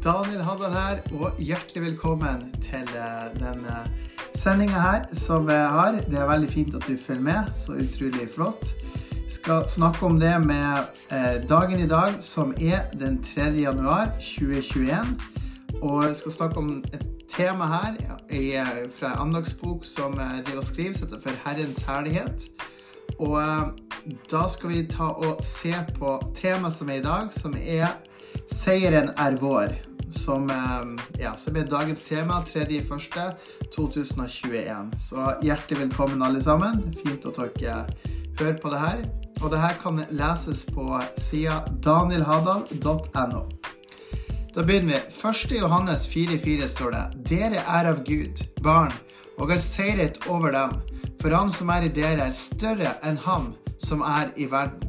Daniel Haddal her, og hjertelig velkommen til eh, denne sendinga her som jeg har. Det er veldig fint at du følger med. Så utrolig flott. Jeg skal snakke om det med eh, dagen i dag, som er den 3. januar 2021. Og jeg skal snakke om et tema her eh, fra en andagsbok som jeg driver og skriver, som heter For Herrens herlighet. Og eh, da skal vi ta og se på temaet som er i dag, som er 'Seieren er vår'. Som, eh, ja, som er dagens tema, 3.1.2021. Så hjertelig velkommen, alle sammen. Fint at dere hører på det her. Og det her kan leses på sida danielhadal.no. Da begynner vi. 1. Johannes 4,4 står det Dere er av Gud, barn, og har seiret over dem. For han som er i dere, er større enn han som er i verden.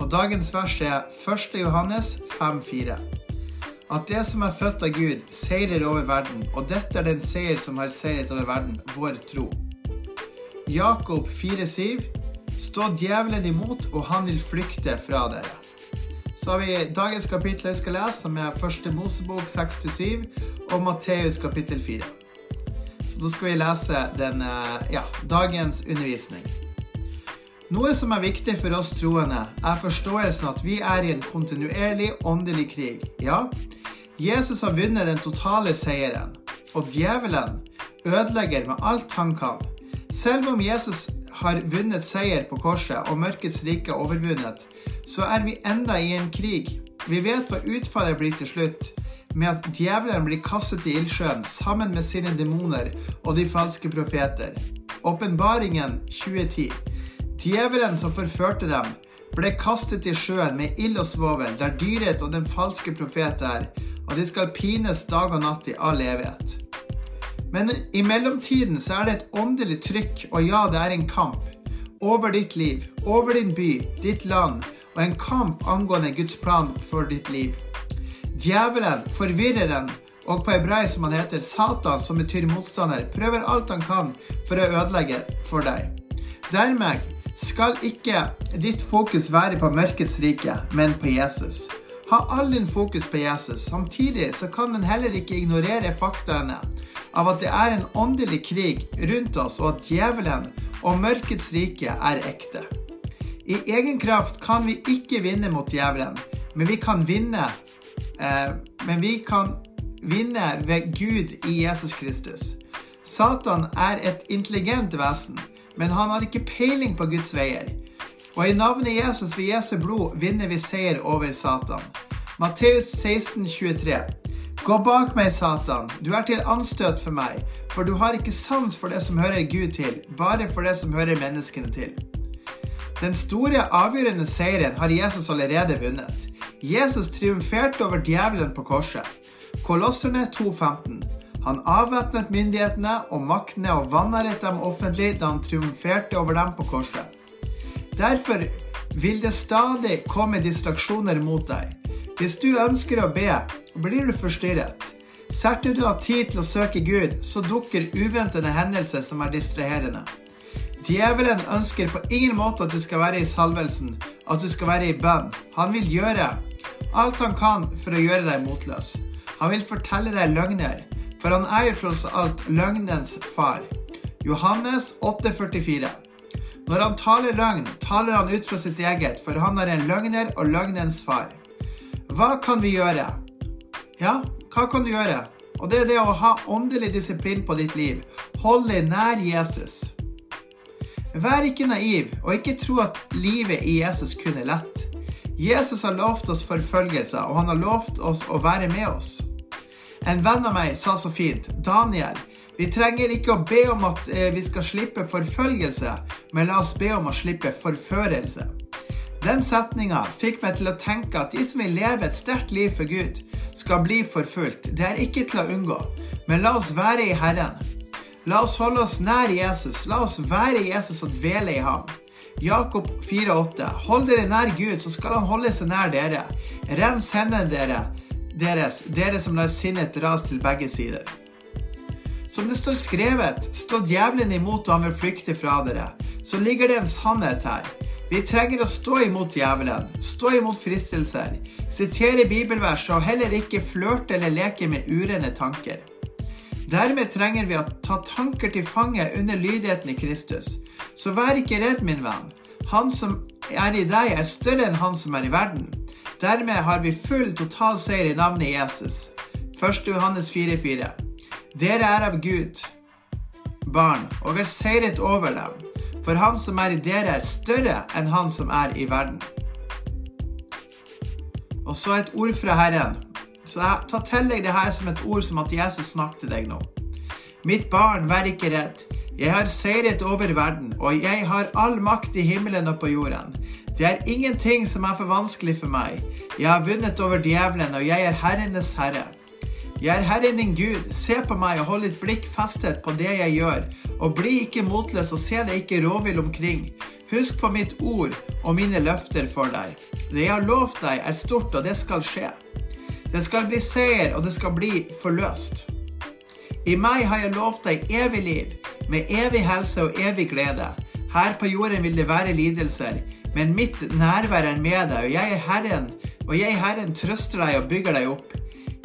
Og dagens vers er 1. Johannes 5,4. At det som er født av Gud, seirer over verden, og dette er den seier som har seiret over verden, vår tro. Jakob 4,7. Stå djevelen imot, og han vil flykte fra dere. Så har vi dagens kapittel jeg skal lese, som er første Mosebok 6-7 og Matteus kapittel 4. Så da skal vi lese den, ja, dagens undervisning. Noe som er viktig for oss troende, er forståelsen at vi er i en kontinuerlig åndelig krig. Ja, Jesus har vunnet den totale seieren, og djevelen ødelegger med alt han kan. Selv om Jesus har vunnet seier på korset og mørkets rike overvunnet, så er vi enda i en krig. Vi vet hva utfallet blir til slutt, med at djevelen blir kastet i ildsjøen sammen med sine demoner og de falske profeter. Åpenbaringen 2010. Djevelen som forførte dem, ble kastet i sjøen med ild og svovel, der dyret og den falske profet er, og de skal pines dag og natt i all evighet. Men i mellomtiden så er det et åndelig trykk, og ja, det er en kamp. Over ditt liv, over din by, ditt land, og en kamp angående Guds plan for ditt liv. Djevelen, forvirreren, og på hebraisk som han heter Satan, som betyr motstander, prøver alt han kan for å ødelegge for deg. Dermed skal ikke ditt fokus være på mørkets rike, men på Jesus. Ha all din fokus på Jesus. Samtidig så kan en heller ikke ignorere faktaene av at det er en åndelig krig rundt oss, og at djevelen og mørkets rike er ekte. I egen kraft kan vi ikke vinne mot djevelen, men vi kan vinne eh, Men vi kan vinne ved Gud i Jesus Kristus. Satan er et intelligent vesen, men han har ikke peiling på Guds veier. Og i navnet Jesus ved Jesu blod vinner vi seier over Satan. Matteus 16, 23. Gå bak meg, Satan, du er til anstøt for meg, for du har ikke sans for det som hører Gud til, bare for det som hører menneskene til. Den store, avgjørende seieren har Jesus allerede vunnet. Jesus triumferte over djevelen på korset. Kolosserne 2,15. Han avvæpnet myndighetene og maktene og vanæret dem offentlig da han triumferte over dem på korset. Derfor vil det stadig komme distraksjoner mot deg. Hvis du ønsker å be, blir du forstyrret. Setter du av tid til å søke Gud, så dukker uventede hendelser som er distraherende. Djevelen ønsker på ingen måte at du skal være i salvelsen, at du skal være i bønn. Han vil gjøre alt han kan for å gjøre deg motløs. Han vil fortelle deg løgner, for han er jo tross alt løgnens far. Johannes 8,44. Når han taler løgn, taler han ut fra sitt eget, for han er en løgner og løgnens far. Hva kan vi gjøre? Ja, hva kan du gjøre? Og det er det å ha åndelig disiplin på ditt liv. Hold deg nær Jesus. Vær ikke naiv, og ikke tro at livet i Jesus kun er lett. Jesus har lovt oss forfølgelser, og han har lovt oss å være med oss. En venn av meg sa så fint, Daniel, vi trenger ikke å be om at vi skal slippe forfølgelse, men la oss be om å slippe forførelse. Den setninga fikk meg til å tenke at de som vil leve et sterkt liv for Gud, skal bli forfulgt. Det er ikke til å unngå, men la oss være i Herren. La oss holde oss nær Jesus. La oss være i Jesus og dvele i ham. Jakob 4,8. Hold dere nær Gud, så skal han holde seg nær dere. Rens hendene dere, deres, dere som lar sinnet dras til begge sider. Som det står skrevet, stå djevelen imot og han vil flykte fra dere. Så ligger det en sannhet her. Vi trenger å stå imot djevelen, stå imot fristelser, sitere bibelvers og heller ikke flørte eller leke med urene tanker. Dermed trenger vi å ta tanker til fange under lydigheten i Kristus. Så vær ikke redd, min venn. Han som er i deg, er større enn han som er i verden. Dermed har vi full total seier i navnet Jesus. 1. Johannes 4,4. Dere er av Gud, barn, og er seiret over dem. For han som er i dere, er større enn han som er i verden. Og så et ord fra Herren. Så ta til deg det her som et ord som at Jesus snakker til deg nå. Mitt barn, vær ikke redd. Jeg har seiret over verden, og jeg har all makt i himmelen og på jorden. Det er ingenting som er for vanskelig for meg. Jeg har vunnet over djevelen, og jeg er Herrenes herre. Jeg er Herren din Gud. Se på meg og hold ditt blikk festet på det jeg gjør, og bli ikke motløs og se deg ikke råvill omkring. Husk på mitt ord og mine løfter for deg. Det jeg har lovt deg, er stort, og det skal skje. Det skal bli seier, og det skal bli forløst. I meg har jeg lovt deg evig liv, med evig helse og evig glede. Her på jorden vil det være lidelser, men mitt nærvær er med deg, og jeg er Herren, og jeg, Herren, trøster deg og bygger deg opp.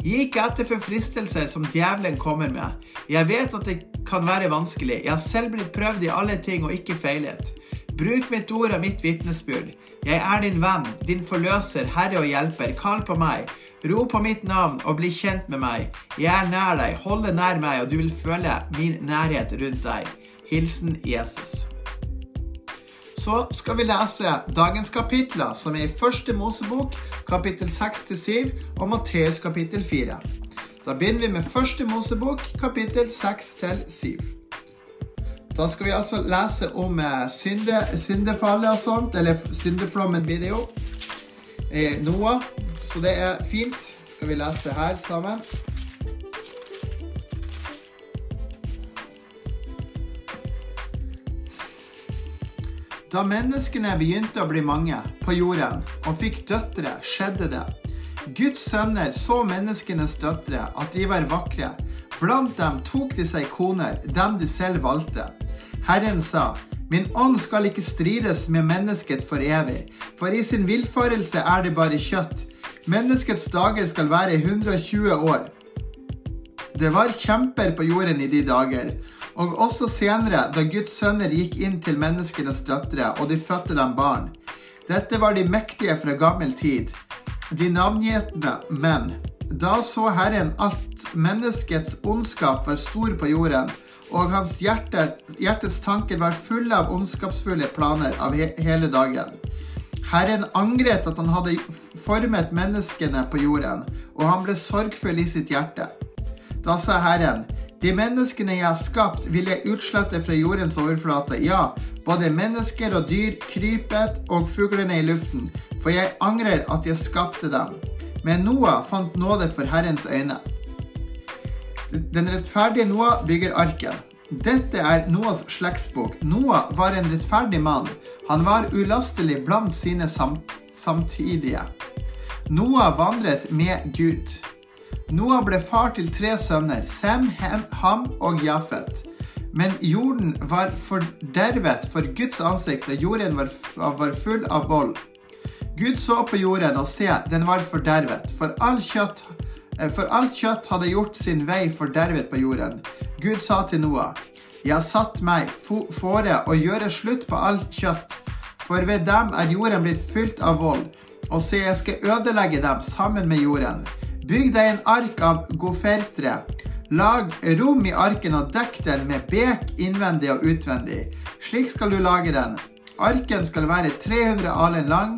Gi ikke etter for fristelser som djevelen kommer med. Jeg vet at det kan være vanskelig. Jeg har selv blitt prøvd i alle ting og ikke feilet. Bruk mitt ord og mitt vitnesbyrd. Jeg er din venn, din forløser, herre og hjelper. Kall på meg. Ro på mitt navn og bli kjent med meg. Jeg er nær deg, hold deg nær meg, og du vil føle min nærhet rundt deg. Hilsen Jesus så skal vi lese dagens kapitler, som er i første Mosebok, kapittel 6-7, og Matteus kapittel 4. Da begynner vi med første Mosebok, kapittel 6-7. Da skal vi altså lese om eh, synde, syndefallet og sånt, eller syndeflommen blir det jo. Eh, Noah, så det er fint. Skal vi lese her sammen. Da menneskene begynte å bli mange på jorden og fikk døtre, skjedde det. Guds sønner så menneskenes døtre, at de var vakre. Blant dem tok de seg koner, dem de selv valgte. Herren sa, Min ånd skal ikke strides med mennesket for evig, for i sin villfarelse er det bare kjøtt. Menneskets dager skal være 120 år. Det var kjemper på jorden i de dager, og også senere, da Guds sønner gikk inn til menneskenes døtre, og de fødte dem barn. Dette var de mektige fra gammel tid, de navngitte menn. Da så Herren at menneskets ondskap var stor på jorden, og hans hjerte, hjertets tanker var fulle av ondskapsfulle planer av he hele dagen. Herren angret at han hadde formet menneskene på jorden, og han ble sorgfull i sitt hjerte. Da sa Herren, de menneskene jeg har skapt, vil jeg utslette fra jordens overflate. Ja, både mennesker og dyr, krypet og fuglene i luften, for jeg angrer at jeg skapte dem. Men Noah fant nåde for Herrens øyne. Den rettferdige Noah bygger arken. Dette er Noahs slektsbok. Noah var en rettferdig mann. Han var ulastelig blant sine sam samtidige. Noah vandret med Gud. Noah ble far til tre sønner, Sem, Ham og Jafet. Men jorden var fordervet for Guds ansikt, og jorden var, var full av vold. Gud så på jorden, og se, den var fordervet, for all kjøtt eh, for alt kjøtt hadde gjort sin vei fordervet på jorden. Gud sa til Noah, Jeg har satt meg fore å gjøre slutt på alt kjøtt, for ved dem er jorden blitt fylt av vold, og så jeg skal ødelegge dem sammen med jorden. Bygg deg en ark av gofertre. Lag rom i arken og dekk den med bek innvendig og utvendig. Slik skal du lage den. Arken skal være 300 alen lang,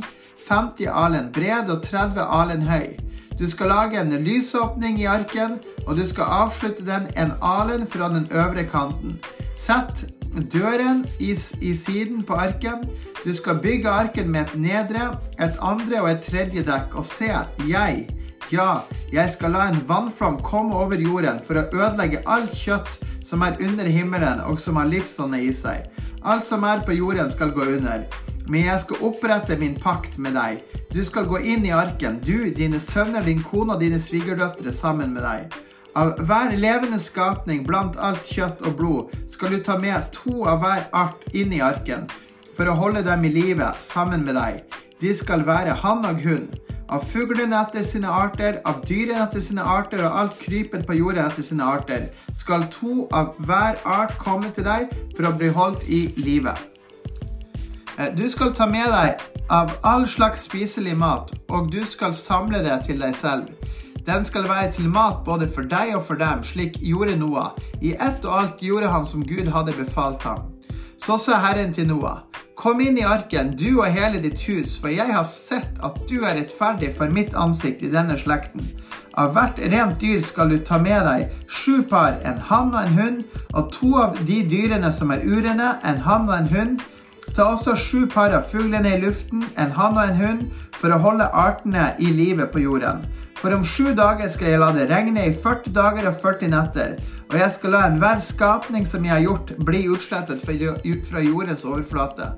50 alen bred og 30 alen høy. Du skal lage en lysåpning i arken, og du skal avslutte den en alen fra den øvre kanten. Sett døren i, i, siden på arken. Du skal bygge arken med et nedre, et andre og et tredje dekk. Og se, jeg, ja, jeg skal la en vannflom komme over jorden for å ødelegge alt kjøtt som er under himmelen og som har livsånde i seg. Alt som er på jorden skal gå under. Men jeg skal opprette min pakt med deg. Du skal gå inn i arken, du, dine sønner, din kone og dine svigerdøtre sammen med deg. Av hver levende skapning blant alt kjøtt og blod skal du ta med to av hver art inn i arken. for å holde dem i live sammen med deg. De skal være hann og hund. Av fuglene etter sine arter, av dyrene etter sine arter og alt krypet på jorda etter sine arter, skal to av hver art komme til deg for å bli holdt i live. Eh, Du skal ta med deg av all slags spiselig mat, og du skal samle det til deg selv. Den skal være til mat både for deg og for dem, slik gjorde Noah. I ett og alt gjorde han som Gud hadde befalt ham. Så sa Herren til Noah, kom inn i arken, du og hele ditt hus, for jeg har sett at du er rettferdig for mitt ansikt i denne slekten. Av hvert rent dyr skal du ta med deg sju par, en hann og en hund, og to av de dyrene som er urene, en hann og en hund. Ta også sju par av fuglene i luften, en hann og en hund, for å holde artene i live på jorden. For om sju dager skal jeg la det regne i 40 dager og 40 netter, og jeg skal la enhver skapning som jeg har gjort, bli utslettet ut fra jordens overflate.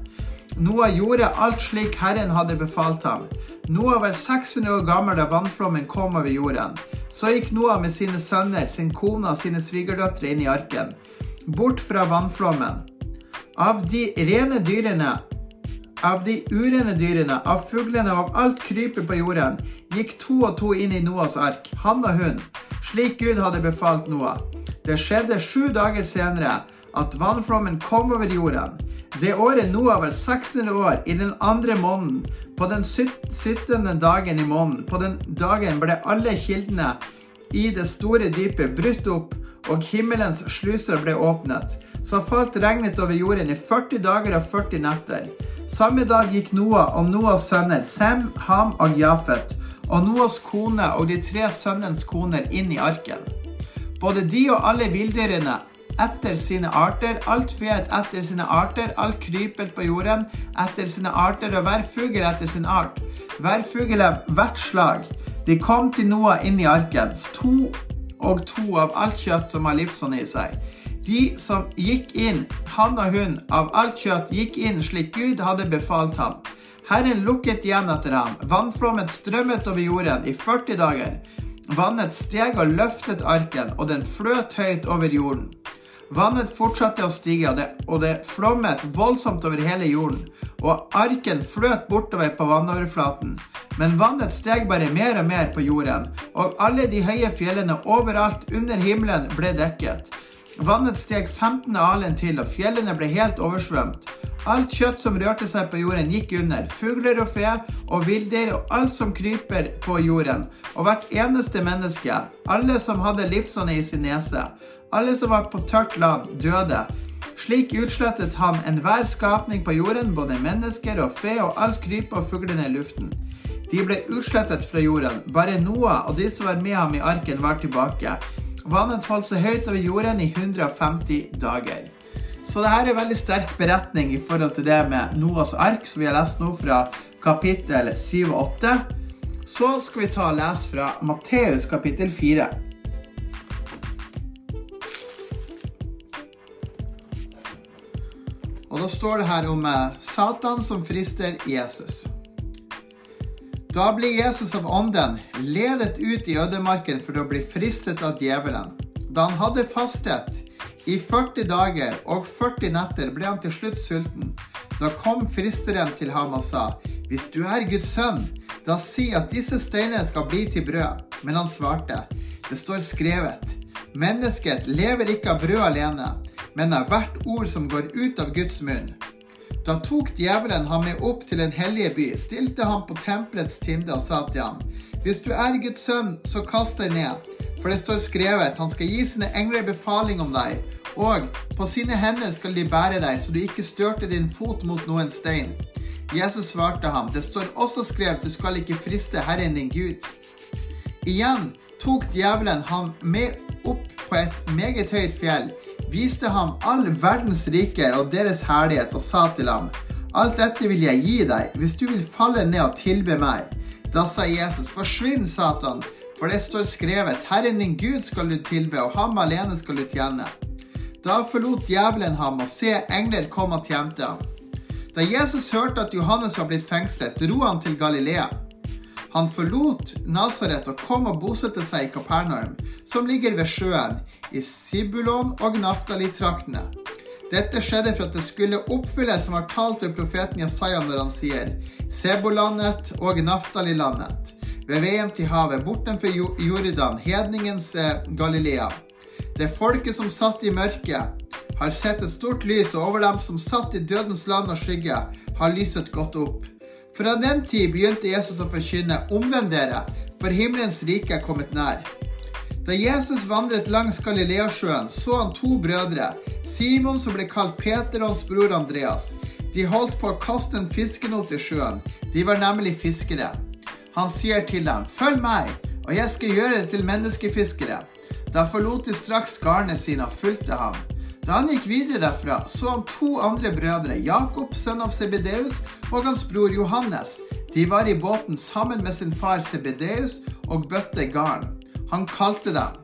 Noah gjorde alt slik Herren hadde befalt ham. Noah var 600 år gammel da vannflommen kom over jorden. Så gikk Noah med sine sønner, sin kone og sine svigerdøtre inn i arken, bort fra vannflommen. Av de rene dyrene, av de urene dyrene, av fuglene og av alt krypet på jorden, gikk to og to inn i Noas ark, han og hun, slik Gud hadde befalt Noah. Det skjedde sju dager senere at vannflommen kom over jorden. Det året Noah var 600 år, i den andre måneden, på den syttende dagen i måneden, på den dagen ble alle kildene i det store dypet brutt opp, og himmelens sluser ble åpnet. Så falt regnet over jorden i 40 dager og 40 netter. Samme dag gikk Noah og Noahs sønner, Sem, Ham og Jafet, og Noahs kone og de tre sønnens koner inn i arken. Både de og alle villdyrene etter sine arter, alt fet etter sine arter, alt krypet på jorden etter sine arter, og hver fugl etter sin art. Hver fugl av hvert slag. De kom til Noah inn i arken, to og to av alt kjøtt som har livsånd i seg. De som gikk inn, han og hun, av alt kjøtt, gikk inn slik Gud hadde befalt ham. Herren lukket igjen etter ham. Vannflommen strømmet over jorden i 40 dager. Vannet steg og løftet arken, og den fløt høyt over jorden. Vannet fortsatte å stige, og det, flommet voldsomt over hele jorden, og arken fløt bortover på vannoverflaten. Men vannet steg bare mer og mer på jorden, og alle de høye fjellene overalt under himmelen ble dekket. Vannet steg 15 alen til, og fjellene ble helt oversvømt. Alt kjøtt som rørte seg på jorden, gikk under. Fugler og fe og villdyr og alt som kryper på jorden. Og hvert eneste menneske, alle som hadde livsånde i sin nese, alle som var på tørt land, døde. Slik utslettet han enhver skapning på jorden, både mennesker og fe og alt krypet og fuglene i luften. De ble utslettet fra jorden. Bare Noah og de som var med ham i arken, var tilbake. Vannet falt så høyt over jorden i 150 dager. Så dette er en veldig sterk beretning i forhold til det med Noas ark, som vi har lest nå fra kapittel 7 og 8. Så skal vi ta og lese fra Matteus kapittel 4. Og da står det her om eh, Satan som frister Jesus. Da ble Jesus av ånden ledet ut i ødemarken for å bli fristet av djevelen. Da han hadde fastet i 40 dager og 40 netter, ble han til slutt sulten. Da kom fristeren til ham og sa, Hvis du er Guds sønn, da si at disse steinene skal bli til brød. Men han svarte, Det står skrevet, Mennesket lever ikke av brød alene, men av hvert ord som går ut av Guds munn. Da tok djevelen ham med opp til den hellige by, stilte ham på tempelets tinde og sa til ham, Hvis du er Guds sønn, så kast deg ned, for det står skrevet, han skal gi sine engler befaling om deg, og på sine hender skal de bære deg, så du ikke størte din fot mot noen stein. Jesus svarte ham, det står også skrevet, du skal ikke friste Herren din Gud. Igjen tok djevelen ham med opp på et meget høyt fjell viste ham all verdens riker og deres herlighet og sa til ham, Alt dette vil jeg gi deg, hvis du vil falle ned og tilbe meg. Da sa Jesus, Forsvinn, Satan, for det står skrevet, Herren din Gud skal du tilbe, og ham alene skal du tjene. Da forlot djevelen ham, og se, engler kom og tjente ham. Da Jesus hørte at Johannes var blitt fengslet, dro han til Galilea. Han forlot Nasaret og kom og bosatte seg i Kapernaum, som ligger ved sjøen, i Sibulon og Naftali-traktene. Dette skjedde for at det skulle oppfylles som var talt ved profeten Jesaja når han sier Sebolandet og Naftali-landet, ved veien til havet, bortenfor Jordan, hedningens eh, Galilea. Det folket som satt i mørket, har sett et stort lys, og over dem som satt i dødens land og skygge, har lyset gått opp. Fra den tid begynte Jesus å forkynne, omvend dere, for himmelens rike er kommet nær. Da Jesus vandret langs Galileasjøen, så han to brødre, Simon som ble kalt Peter og hans bror Andreas. De holdt på å kaste en fiskenot i sjøen. De var nemlig fiskere. Han sier til dem, følg meg, og jeg skal gjøre dere til menneskefiskere. Da forlot de straks garnene sine og fulgte ham. Da han gikk videre derfra, så han to andre brødre, Jakob, sønn av Sebedeus, og hans bror Johannes. De var i båten sammen med sin far Sebedeus og bøtte garn. Han kalte dem,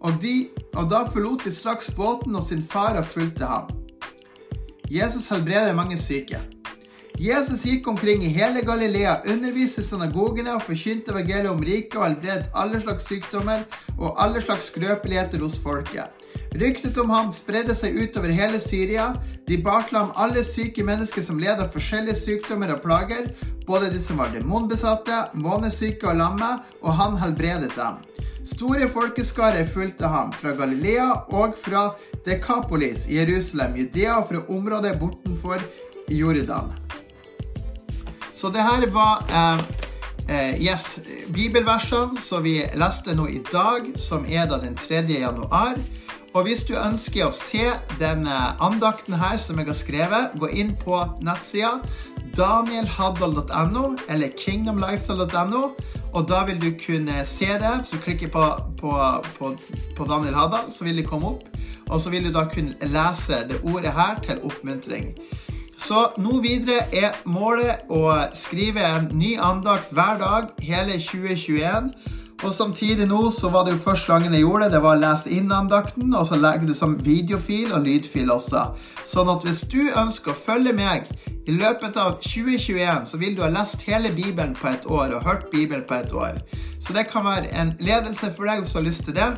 og, de, og da forlot de straks båten og sin far og fulgte ham. Jesus helbreder mange syke. Jesus gikk omkring i hele Galilea, underviste synagogene og forkynte evangeliet om riket og helbredet alle slags sykdommer og alle slags skrøpeligheter hos folket. Ryktet om ham spredde seg utover hele Syria. De bar til ham alle syke mennesker som led av forskjellige sykdommer og plager, både de som var demonbesatte, månesyke og lamme, og han helbredet dem. Store folkeskarer fulgte ham fra Galilea og fra Dekapolis, Jerusalem, Judea og fra området bortenfor Jordan. Så det her var eh, eh, yes, bibelversene som vi leste nå i dag, som er da den 3. januar. Og hvis du ønsker å se denne andakten her som jeg har skrevet, gå inn på nettsida danielhaddal.no eller kingdomlifestyle.no, og da vil du kunne se det. Så klikker på, på, på, på Daniel Haddal, så vil det komme opp. Og så vil du da kunne lese det ordet her til oppmuntring. Så nå videre er målet å skrive en ny andakt hver dag hele 2021. Og samtidig nå så var det jo første gangen jeg gjorde det, det var å lese inn andakten, og så legge det som videofil og lydfil også. Sånn at hvis du ønsker å følge meg i løpet av 2021, så vil du ha lest hele Bibelen på et år og hørt Bibelen på et år. Så det kan være en ledelse for deg hvis du har lyst til det.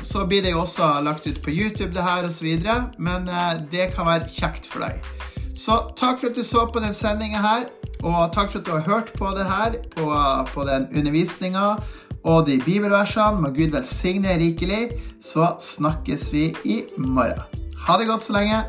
Så blir det jo også lagt ut på YouTube, det her osv., men eh, det kan være kjekt for deg. Så takk for at du så på den sendinga her, og takk for at du har hørt på det her, på, på den undervisninga og de bibelversene. Må Gud velsigne rikelig. Så snakkes vi i morgen. Ha det godt så lenge.